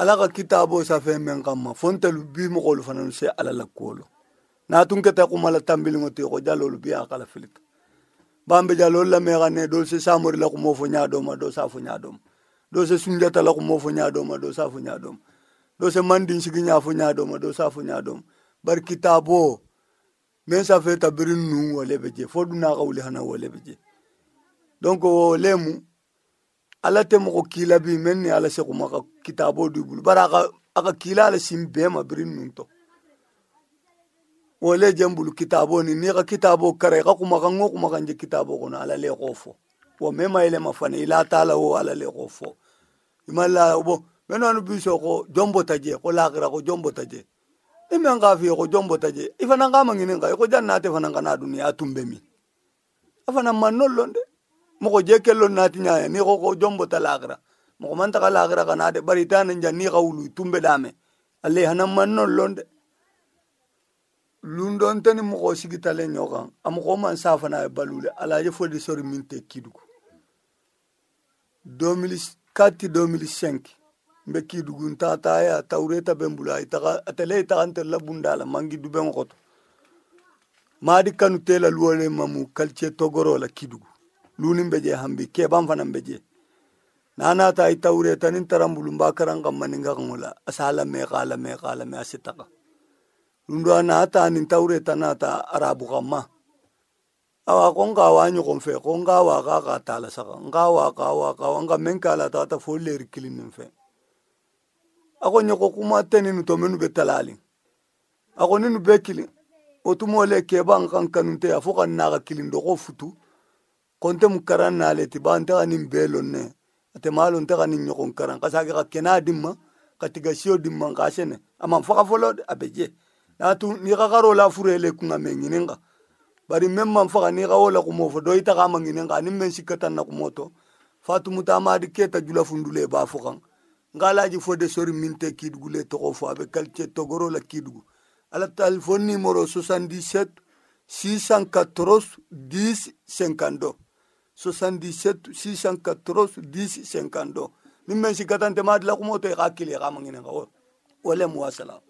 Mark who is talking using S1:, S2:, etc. S1: ala ka kitaabo safɛn men kamma fontelu bi mɔgɔlu fananu se ala la kuwolo natun keta kumala tambiliŋo ti ko jalolu bi a kala filita bambe jalolu lamexa ne dol se samori la kumo fo ñadoma do sa fo ñadoma do se sunjata la kumo fo ñadoma do sa fo ñadoma do se mandin sigi ña fo ñadoma do sa fo ñadoma bari kitaabo men safe tabirin nun wole be je fo duna xa wuli hana wole be je donc wo lemu ala tɛ mɔgɔ kiila bi mɛn ni ala sekuma ka kitaabo di bulu bari a ka kiila ala sin bɛɛ ma biri nun tɔ wale jɛn bulu kitaabo ni ni ka kitaabo kara i ka kumakan ŋo kumakan je kitaabo kɔnɔ ala le k'o fɔ wa mɛ ma yɛlɛma fana i la t'a la o ala le k'o fɔ i ma la bɔn mɛ nɔni bi sɔn ko jɔn bɔta jɛ ko lakira ko jɔn bɔta jɛ i mɛn k'a f'i ye ko jɔn bɔta jɛ i fana k'a ma ɲini kan i ko jani n'a tɛ fana ka n'a dun a tun bɛ min a fana ma nɔ lɔn dɛ mogo je kello nati nyaya mi ko ko jombo talagra mogo man taga lagra kana de bari tan nja ni qawlu tumbe dame alle hanam man non londe lundon tani mogo sigitale nyokan am ko man safana balule alaje fodi sori min te kidugo 2004 2005 mbe kidugu nta taya taureta bembula itaga atele itaga ntella bundala mangi duben goto madi kanu tela luwale mamu kalce togoro la kidugu lunin beje hambi keban fanan beje nana ta ita ure tanin tarambulum bakaran kammanin ga ngula asala me kala me kala me asitaka lundo ana ta nin taure tanata arabu kamma awa ko nga wa nyu ko fe ko nga wa ka ka tala saka nga wa ka wa ka wa nga men kala ta ta fo le rikilin nin fe ako nyu ko kuma tenin to menu be talali ako ninu be kilin o tumo le ke ban kan kanun te afo kan na ka kilin do ko futu konte mu karan nale ti ba nta ni belo ne ate malo nta ni nyokon karan ka sage ka kena dimma ka tiga sio dimma ka sene ama faka folo abeje na tu ni ka karo la furele kunga mengininga bari memma faka ni ka wola ku mofo do ita ka mangininga ni men sikatan na ku moto fatu mutama di keta jula fundule ba fukan ngalaji fode sori minte kidugule togo fo abe kalce togoro la kidugu ala telephone numéro 77 614 10 52 77 614 10 52 min men si gatantema adila kumo to i e ka kili i e ka maŋininka wo le muwasala